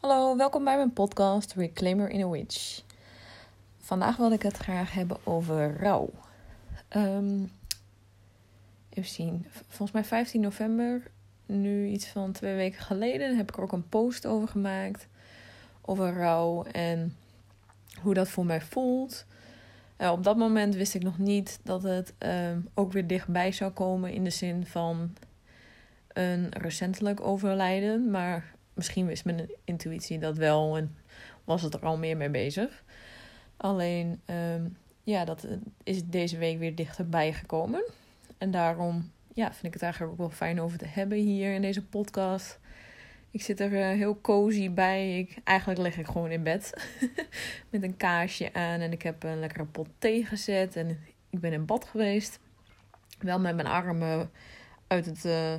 Hallo, welkom bij mijn podcast Reclaimer in a Witch. Vandaag wil ik het graag hebben over rouw. Um, even zien, volgens mij 15 november, nu iets van twee weken geleden, heb ik er ook een post over gemaakt. Over rouw en hoe dat voor mij voelt. Uh, op dat moment wist ik nog niet dat het um, ook weer dichtbij zou komen in de zin van een recentelijk overlijden. Maar misschien wist mijn intuïtie dat wel en was het er al meer mee bezig. Alleen, um, ja, dat is deze week weer dichterbij gekomen. En daarom ja, vind ik het eigenlijk ook wel fijn over te hebben hier in deze podcast. Ik zit er uh, heel cozy bij. Ik, eigenlijk lig ik gewoon in bed met een kaarsje aan en ik heb een lekkere pot thee gezet en ik ben in bad geweest. Wel met mijn armen uit het uh,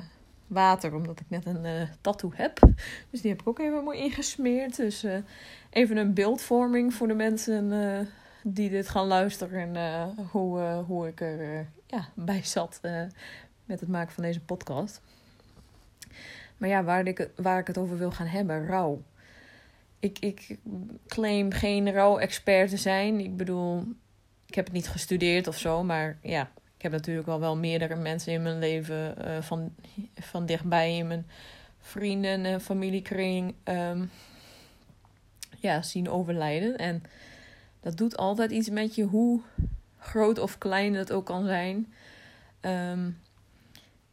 water, omdat ik net een uh, tattoo heb. Dus die heb ik ook even mooi ingesmeerd. Dus uh, even een beeldvorming voor de mensen uh, die dit gaan luisteren. En hoe, hoe ik er ja, bij zat met het maken van deze podcast. Maar ja, waar ik, waar ik het over wil gaan hebben, rouw. Ik, ik claim geen rouw-expert te zijn. Ik bedoel, ik heb het niet gestudeerd of zo, maar ja, ik heb natuurlijk al wel meerdere mensen in mijn leven uh, van, van dichtbij in mijn vrienden en familiekring um, ja, zien overlijden. En dat doet altijd iets met je, hoe groot of klein het ook kan zijn. Um,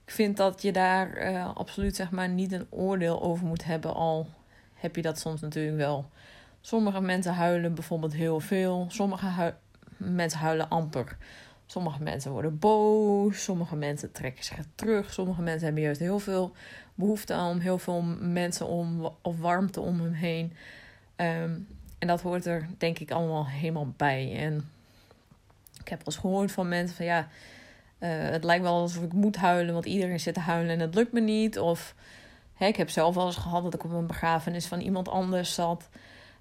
ik vind dat je daar uh, absoluut zeg maar niet een oordeel over moet hebben, al heb je dat soms natuurlijk wel. Sommige mensen huilen bijvoorbeeld heel veel, sommige hu mensen huilen amper. Sommige mensen worden boos, sommige mensen trekken zich terug, sommige mensen hebben juist heel veel behoefte aan heel veel mensen om of warmte om hem heen. Um, en dat hoort er denk ik allemaal helemaal bij. En ik heb wel eens gehoord van mensen van ja, uh, het lijkt wel alsof ik moet huilen, want iedereen zit te huilen en het lukt me niet. Of hè, ik heb zelf wel eens gehad dat ik op een begrafenis van iemand anders zat.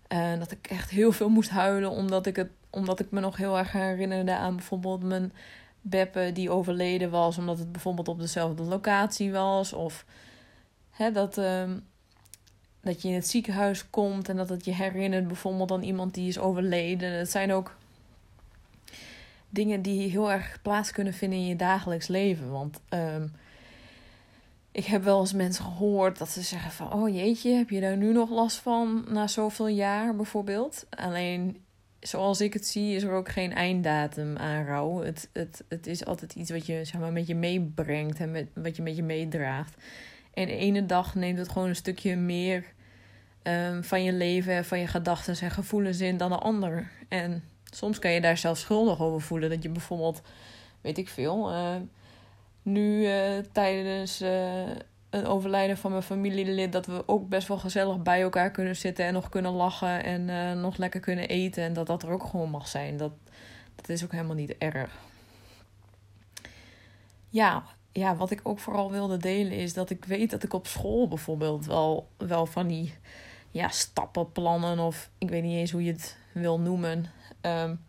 En uh, dat ik echt heel veel moest huilen, omdat ik, het, omdat ik me nog heel erg herinnerde aan bijvoorbeeld mijn Beppe die overleden was, omdat het bijvoorbeeld op dezelfde locatie was. Of hè, dat, uh, dat je in het ziekenhuis komt en dat het je herinnert bijvoorbeeld aan iemand die is overleden. Het zijn ook dingen die heel erg plaats kunnen vinden in je dagelijks leven. Want um, ik heb wel eens mensen gehoord dat ze zeggen van... oh jeetje, heb je daar nu nog last van na zoveel jaar bijvoorbeeld? Alleen, zoals ik het zie, is er ook geen einddatum aan rouw. Het, het, het is altijd iets wat je zeg maar, met je meebrengt en met, wat je met je meedraagt. En de ene dag neemt het gewoon een stukje meer um, van je leven... van je gedachten en gevoelens in dan de ander. En soms kan je daar zelfs schuldig over voelen. Dat je bijvoorbeeld, weet ik veel, uh, nu uh, tijdens uh, een overlijden van mijn familielid, dat we ook best wel gezellig bij elkaar kunnen zitten en nog kunnen lachen en nog lekker kunnen eten. En dat dat er ook gewoon mag zijn. Dat, dat is ook helemaal niet erg. Ja, ja, wat ik ook vooral wilde delen is dat ik weet dat ik op school bijvoorbeeld wel, wel van die ja, stappenplannen of ik weet niet eens hoe je het wil noemen um,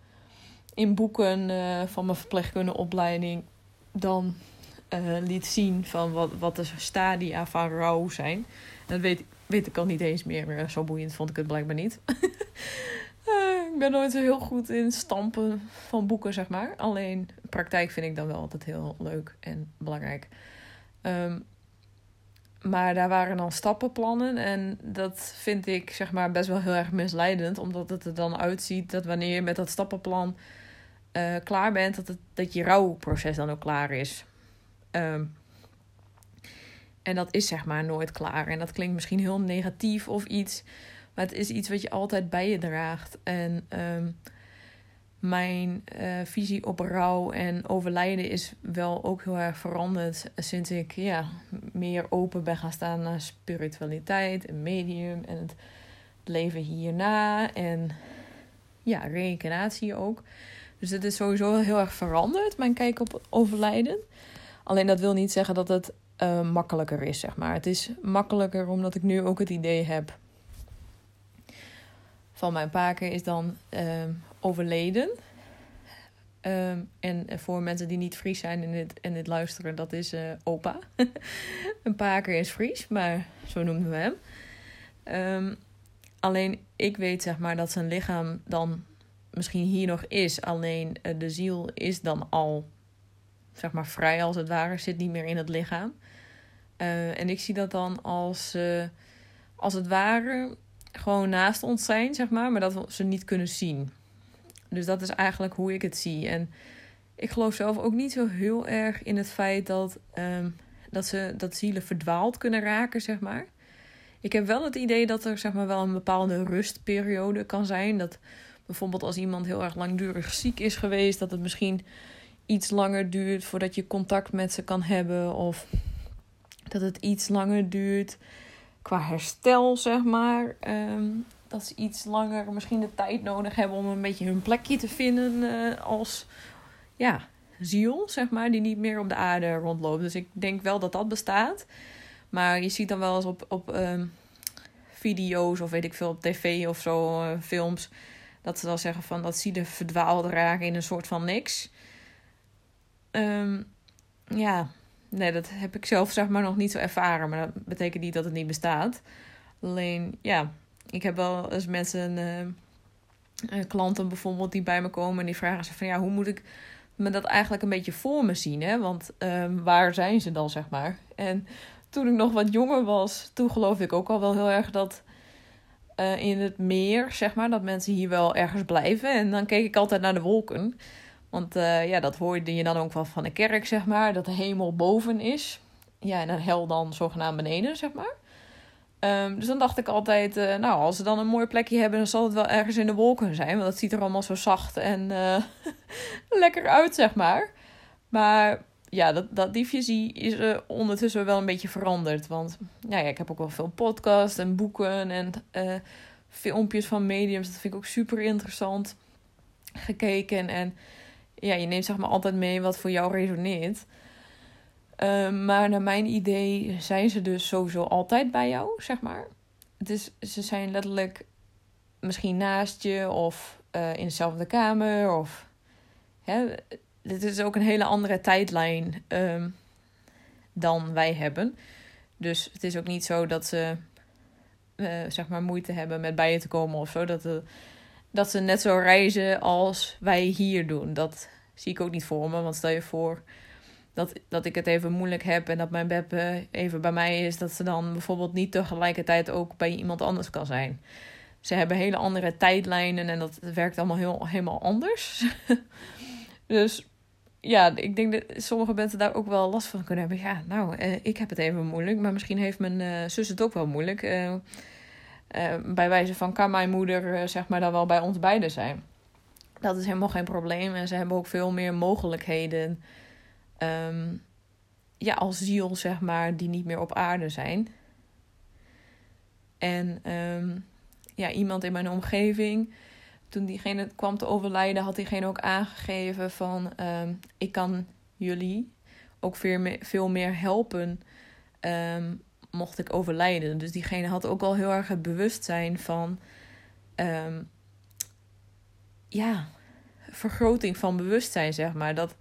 in boeken uh, van mijn verpleegkundeopleiding dan uh, liet zien van wat, wat de stadia van rouw zijn. En dat weet, weet ik al niet eens meer. Zo boeiend vond ik het blijkbaar niet. ik ben nooit zo heel goed in stampen van boeken, zeg maar. Alleen praktijk vind ik dan wel altijd heel leuk en belangrijk. Um, maar daar waren dan stappenplannen. En dat vind ik zeg maar best wel heel erg misleidend. Omdat het er dan uitziet dat wanneer je met dat stappenplan uh, klaar bent, dat, het, dat je rouwproces dan ook klaar is. Um, en dat is zeg maar nooit klaar. En dat klinkt misschien heel negatief of iets. Maar het is iets wat je altijd bij je draagt. En um, mijn uh, visie op rouw en overlijden is wel ook heel erg veranderd sinds ik ja, meer open ben gaan staan naar spiritualiteit en medium en het leven hierna en ja, reïncarnatie ook. Dus het is sowieso heel erg veranderd, mijn kijk op overlijden. Alleen dat wil niet zeggen dat het uh, makkelijker is, zeg maar. Het is makkelijker omdat ik nu ook het idee heb van mijn paken is dan uh, overleden. Um, en voor mensen die niet Fries zijn en dit, en dit luisteren, dat is uh, opa. een paker is Fries, maar zo noemen we hem. Um, alleen ik weet zeg maar dat zijn lichaam dan misschien hier nog is. Alleen eh, de ziel is dan al zeg maar vrij als het ware, zit niet meer in het lichaam. Uh, en ik zie dat dan als, uh, als het ware gewoon naast ons zijn, zeg maar, maar dat we ze niet kunnen zien. Dus dat is eigenlijk hoe ik het zie. En ik geloof zelf ook niet zo heel erg in het feit dat, um, dat, ze, dat zielen verdwaald kunnen raken, zeg maar. Ik heb wel het idee dat er zeg maar, wel een bepaalde rustperiode kan zijn. Dat bijvoorbeeld als iemand heel erg langdurig ziek is geweest, dat het misschien iets langer duurt voordat je contact met ze kan hebben. Of dat het iets langer duurt qua herstel, zeg maar. Um, dat ze iets langer misschien de tijd nodig hebben om een beetje hun plekje te vinden uh, als ja, ziel, zeg maar, die niet meer op de aarde rondloopt. Dus ik denk wel dat dat bestaat. Maar je ziet dan wel eens op, op um, video's of weet ik veel, op tv of zo, uh, films, dat ze dan zeggen van dat zielen verdwaald raken in een soort van niks. Um, ja, nee, dat heb ik zelf zeg maar nog niet zo ervaren. Maar dat betekent niet dat het niet bestaat. Alleen, ja, ik heb wel eens mensen, uh, klanten bijvoorbeeld, die bij me komen en die vragen ze van ja, hoe moet ik me dat eigenlijk een beetje voor me zien? Hè? Want um, waar zijn ze dan, zeg maar? En toen ik nog wat jonger was, toen geloofde ik ook al wel heel erg dat uh, in het meer, zeg maar, dat mensen hier wel ergens blijven. En dan keek ik altijd naar de wolken. Want uh, ja, dat hoorde je dan ook wel van de kerk, zeg maar. Dat de hemel boven is. Ja, en de hel dan zogenaamd beneden, zeg maar. Um, dus dan dacht ik altijd, uh, nou, als ze dan een mooi plekje hebben, dan zal het wel ergens in de wolken zijn. Want dat ziet er allemaal zo zacht en uh, lekker uit, zeg maar. Maar ja, dat, dat die visie is uh, ondertussen wel een beetje veranderd. Want ja, ja, ik heb ook wel veel podcasts en boeken en filmpjes van mediums. Dat vind ik ook super interessant gekeken. En ja, je neemt zeg maar altijd mee wat voor jou resoneert. Uh, maar naar mijn idee zijn ze dus sowieso altijd bij jou, zeg maar. Het is, ze zijn letterlijk misschien naast je of uh, in dezelfde kamer. Of, hè, dit is ook een hele andere tijdlijn um, dan wij hebben. Dus het is ook niet zo dat ze uh, zeg maar moeite hebben met bij je te komen of zo. Dat, de, dat ze net zo reizen als wij hier doen. Dat zie ik ook niet voor me. Want stel je voor dat, dat ik het even moeilijk heb en dat mijn beb even bij mij is, dat ze dan bijvoorbeeld niet tegelijkertijd ook bij iemand anders kan zijn. Ze hebben hele andere tijdlijnen en dat werkt allemaal heel, helemaal anders. dus ja, ik denk dat sommige mensen daar ook wel last van kunnen hebben. Ja, nou, eh, ik heb het even moeilijk, maar misschien heeft mijn uh, zus het ook wel moeilijk. Uh, bij wijze van kan mijn moeder, zeg maar, dan wel bij ons beiden zijn. Dat is helemaal geen probleem en ze hebben ook veel meer mogelijkheden um, ja, als ziel, zeg maar, die niet meer op aarde zijn. En um, ja, iemand in mijn omgeving, toen diegene kwam te overlijden, had diegene ook aangegeven van um, ik kan jullie ook veel meer, helpen mocht ik overlijden. Dus diegene had ook al heel erg het bewustzijn van um, ja, vergroting van bewustzijn, zeg maar. Dat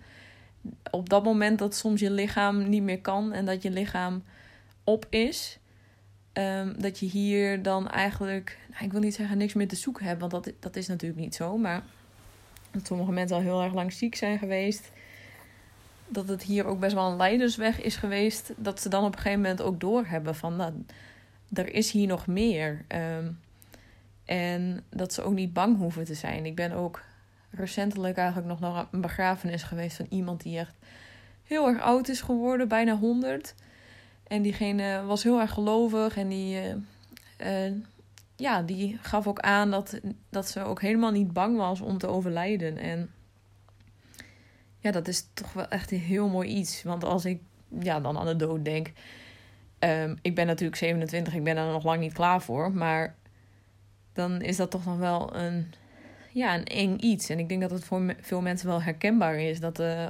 op dat moment dat soms je lichaam niet meer kan en dat je lichaam op is, um, dat je hier dan eigenlijk, nou, ik wil niet zeggen niks meer te zoeken hebt, want dat, dat is natuurlijk niet zo, maar dat sommige mensen al heel erg lang ziek zijn geweest, dat het hier ook best wel een leidersweg is geweest, dat ze dan op een gegeven moment ook doorhebben van, nou, er is hier nog meer. Um, en dat ze ook niet bang hoeven te zijn. Ik ben ook recentelijk eigenlijk nog naar een begrafenis geweest van iemand die echt heel erg oud is geworden, bijna 100. En diegene was heel erg gelovig en die, uh, uh, ja, die gaf ook aan dat, dat ze ook helemaal niet bang was om te overlijden. En ja, dat is toch wel echt een heel mooi iets. Want als ik ja, dan aan de dood denk. Um, ik ben natuurlijk 27, ik ben er nog lang niet klaar voor. Maar dan is dat toch nog wel een ja, een eng iets. En ik denk dat het voor veel mensen wel herkenbaar is. Dat, uh,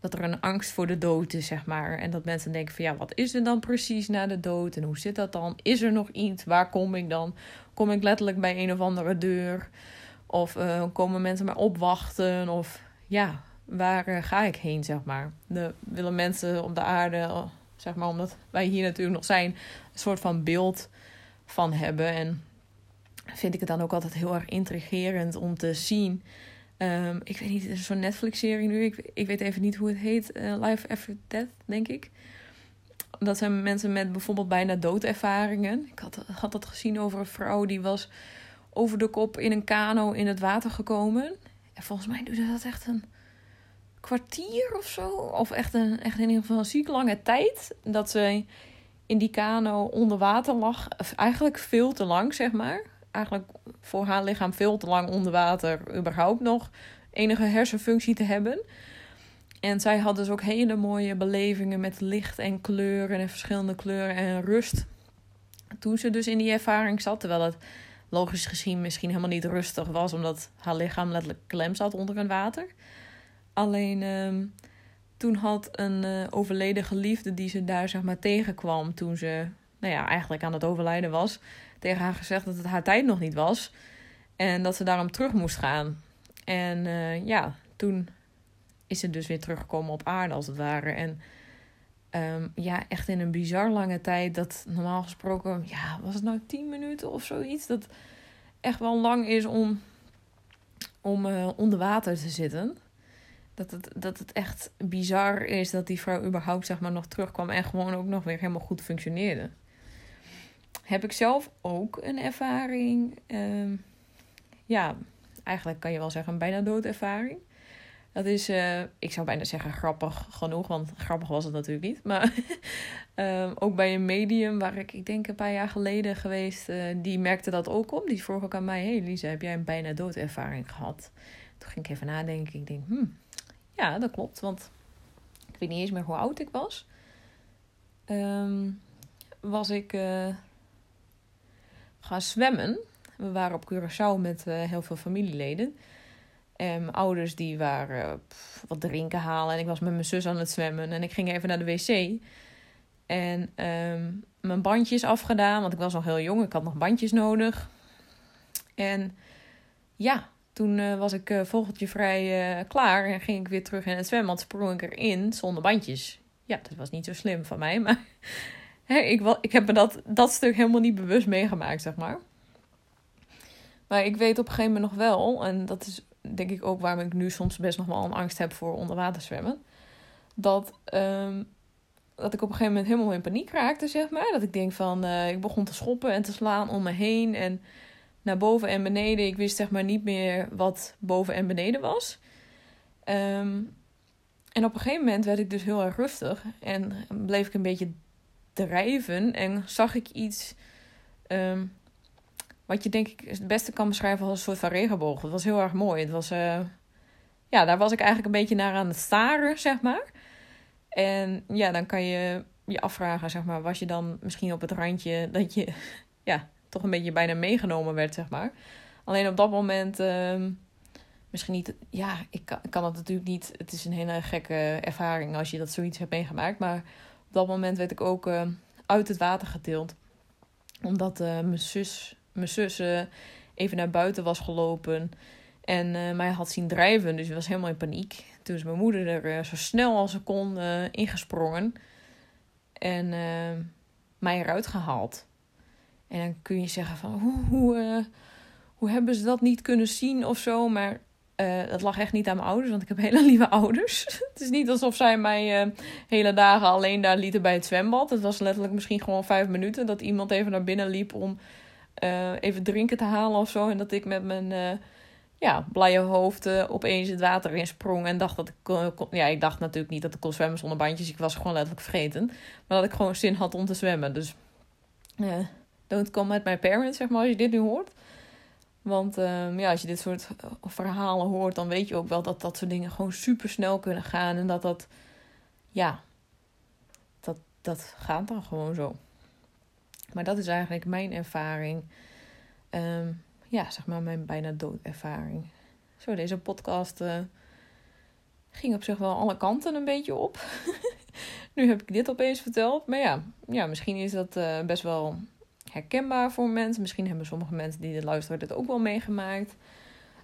dat er een angst voor de dood is, zeg maar. En dat mensen denken van ja, wat is er dan precies na de dood? En hoe zit dat dan? Is er nog iets? Waar kom ik dan? Kom ik letterlijk bij een of andere deur? Of uh, komen mensen maar opwachten? Of ja, waar uh, ga ik heen, zeg maar? De, willen mensen op de aarde, zeg maar, omdat wij hier natuurlijk nog zijn, een soort van beeld van hebben. En vind ik het dan ook altijd heel erg intrigerend om te zien. Ehm, ik weet niet, het is zo'n Netflix-serie nu. Ik, ik weet even niet hoe het heet. Uh, Life After Death, denk ik. Dat zijn mensen met bijvoorbeeld bijna doodervaringen. Ik had, had dat gezien over een vrouw die was over de kop in een kano in het water gekomen. En volgens mij duurde dat echt een kwartier of zo. Of echt, een, echt in ieder geval een ziek lange tijd. Dat ze in die kano onder water lag. Eigenlijk veel te lang, zeg maar. Eigenlijk voor haar lichaam veel te lang onder water. überhaupt nog enige hersenfunctie te hebben. En zij had dus ook hele mooie belevingen met licht en kleuren en verschillende kleuren en rust. Toen ze dus in die ervaring zat, terwijl het logisch gezien misschien helemaal niet rustig was, omdat haar lichaam letterlijk klem zat onder het water. Alleen ehm, toen had een uh, overleden geliefde die ze daar zeg maar tegenkwam toen ze nou ja, eigenlijk aan het overlijden was, tegen haar gezegd dat het haar tijd nog niet was en dat ze daarom terug moest gaan. En uh, ja, toen is ze dus weer teruggekomen op aarde als het ware. En um, ja, echt in een bizar lange tijd. Dat normaal gesproken, ja, was het nou 10 minuten of zoiets? Dat echt wel lang is om, om uh, onder water te zitten. Dat het, dat het echt bizar is dat die vrouw überhaupt zeg maar, nog terugkwam en gewoon ook nog weer helemaal goed functioneerde. Heb ik zelf ook een ervaring. Um, ja, eigenlijk kan je wel zeggen een bijna doodervaring. Dat is, uh, ik zou bijna zeggen grappig genoeg, want grappig was het natuurlijk niet. Maar um, ook bij een medium waar ik, ik denk een paar jaar geleden geweest, uh, die merkte dat ook op. Die vroeg ook aan mij, hey Lisa, heb jij een bijna doodervaring gehad? Toen ging ik even nadenken. Ik denk, hmm, ja, dat klopt, want ik weet niet eens meer hoe oud ik was. Um, was ik uh, gaan zwemmen. We waren op Curaçao met heel veel familieleden. En mijn ouders die waren wat drinken halen. En ik was met mijn zus aan het zwemmen. En ik ging even naar de wc. En um, mijn bandjes afgedaan. Want ik was nog heel jong. Ik had nog bandjes nodig. En ja, toen uh, was ik uh, vogeltje vrij uh, klaar. En ging ik weer terug in het zwembad. Sprong ik erin zonder bandjes. Ja, dat was niet zo slim van mij. Maar hè, ik, ik heb me dat, dat stuk helemaal niet bewust meegemaakt, zeg maar. Maar ik weet op een gegeven moment nog wel. En dat is denk ik ook waarom ik nu soms best nog wel een angst heb voor onderwater zwemmen. Dat, um, dat ik op een gegeven moment helemaal in paniek raakte, zeg maar. Dat ik denk van, ik begon te schoppen en te slaan om me heen. En naar boven en beneden. Ik wist zeg maar niet meer wat boven en beneden was. Um, en op een gegeven moment werd ik dus heel erg rustig. En bleef ik een beetje drijven. En zag ik iets... Um, wat je denk ik het beste kan beschrijven als een soort van regenboog. Het was heel erg mooi. Het was, uh, ja, daar was ik eigenlijk een beetje naar aan het staren, zeg maar. En ja, dan kan je je afvragen, zeg maar, was je dan misschien op het randje dat je, ja, toch een beetje bijna meegenomen werd, zeg maar. Alleen op dat moment, uh, misschien niet, ja, ik kan, ik kan het natuurlijk niet. Het is een hele gekke ervaring als je dat zoiets hebt meegemaakt. Maar op dat moment werd ik ook uh, uit het water getild. Omdat uh, mijn zus mijn zus uh, even naar buiten was gelopen. En uh, mij had zien drijven. Dus ik was helemaal in paniek. Toen is mijn moeder er zo snel als ze kon ingesprongen. En mij eruit gehaald. En dan kun je zeggen van hoe, hoe, hoe hebben ze dat niet kunnen zien of zo. Maar dat lag echt niet aan mijn ouders, want ik heb hele lieve ouders. het is niet alsof zij mij hele dagen alleen daar lieten bij het zwembad. Het was letterlijk misschien gewoon vijf minuten dat iemand even naar binnen liep om uh, even drinken te halen of zo. En dat ik met mijn uh, ja, blije hoofd uh, opeens het water in sprong. En dacht dat ik kon, Ja, ik dacht natuurlijk niet dat ik kon zwemmen zonder bandjes. Ik was gewoon letterlijk vergeten. Maar dat ik gewoon zin had om te zwemmen. Dus don't come at my parents, zeg maar, als je dit nu hoort. Want ehm, ja, als je dit soort verhalen hoort, dan weet je ook wel dat dat soort dingen gewoon super snel kunnen gaan. En dat dat, ja, dat, dat gaat dan gewoon zo. Maar dat is eigenlijk mijn ervaring. Um, ja, zeg maar mijn bijna doodervaring. Zo, deze podcast uh, ging op zich wel alle kanten een beetje op. nu heb ik dit opeens verteld. Maar ja, ja misschien is dat uh, best wel herkenbaar voor mensen. Misschien hebben sommige mensen die dit luisteren dit ook wel meegemaakt.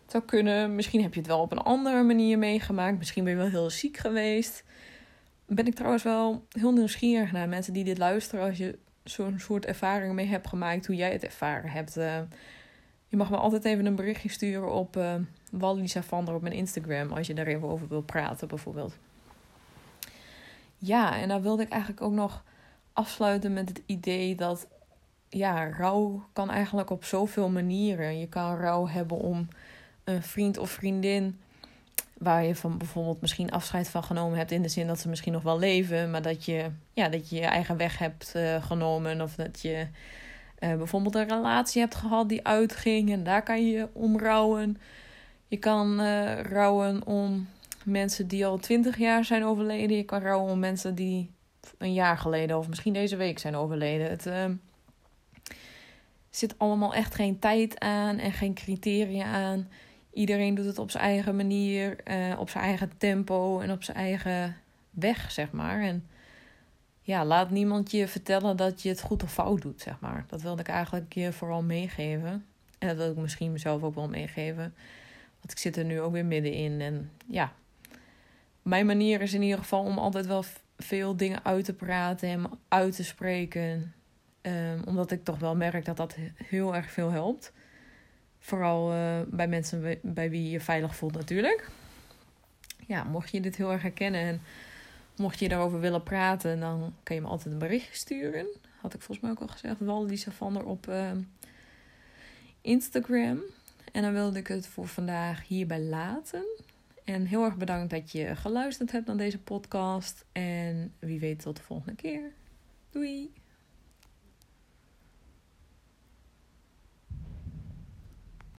Het zou kunnen. Misschien heb je het wel op een andere manier meegemaakt. Misschien ben je wel heel ziek geweest. Ben ik trouwens wel heel nieuwsgierig naar mensen die dit luisteren. Als je zo'n soort ervaring mee hebt gemaakt, hoe jij het ervaren hebt. Uh, Je mag me altijd even een berichtje sturen op uh, Wallisa van op mijn Instagram. Als je daar even over wilt praten, bijvoorbeeld. Ja, en dan wilde ik eigenlijk ook nog afsluiten met het idee dat ja, rouw kan eigenlijk op zoveel manieren. Je kan rouw hebben om een vriend of vriendin waar je van bijvoorbeeld misschien afscheid van genomen hebt in de zin dat ze misschien nog wel leven, maar dat je ja, dat je, je eigen weg hebt uh, genomen of dat je uh, bijvoorbeeld een relatie hebt gehad die uitging en daar kan je om rouwen. Je kan uh, rouwen om mensen die al twintig jaar zijn overleden. Je kan rouwen om mensen die een jaar geleden of misschien deze week zijn overleden. Het uh, zit allemaal echt geen tijd aan en geen criteria aan. Iedereen doet het op zijn eigen manier, uh, op zijn eigen tempo en op zijn eigen weg, zeg maar. En ja, laat niemand je vertellen dat je het goed of fout doet, zeg maar. Dat wilde ik eigenlijk je vooral meegeven. En dat wil ik misschien mezelf ook wel meegeven. Want ik zit er nu ook weer middenin. En ja, mijn manier is in ieder geval om altijd wel veel dingen uit te praten en uit te spreken. Um, omdat ik toch wel merk dat dat heel erg veel helpt. Vooral uh, bij mensen bij wie je veilig voelt natuurlijk. Ja, mocht je dit heel erg herkennen en mocht je daarover willen praten, dan kan je me altijd een berichtje sturen. Had ik volgens mij ook al gezegd. Waldisa van op uh, Instagram. En dan wilde ik het voor vandaag hierbij laten. En heel erg bedankt dat je geluisterd hebt naar deze podcast. En wie weet tot de volgende keer. Doei!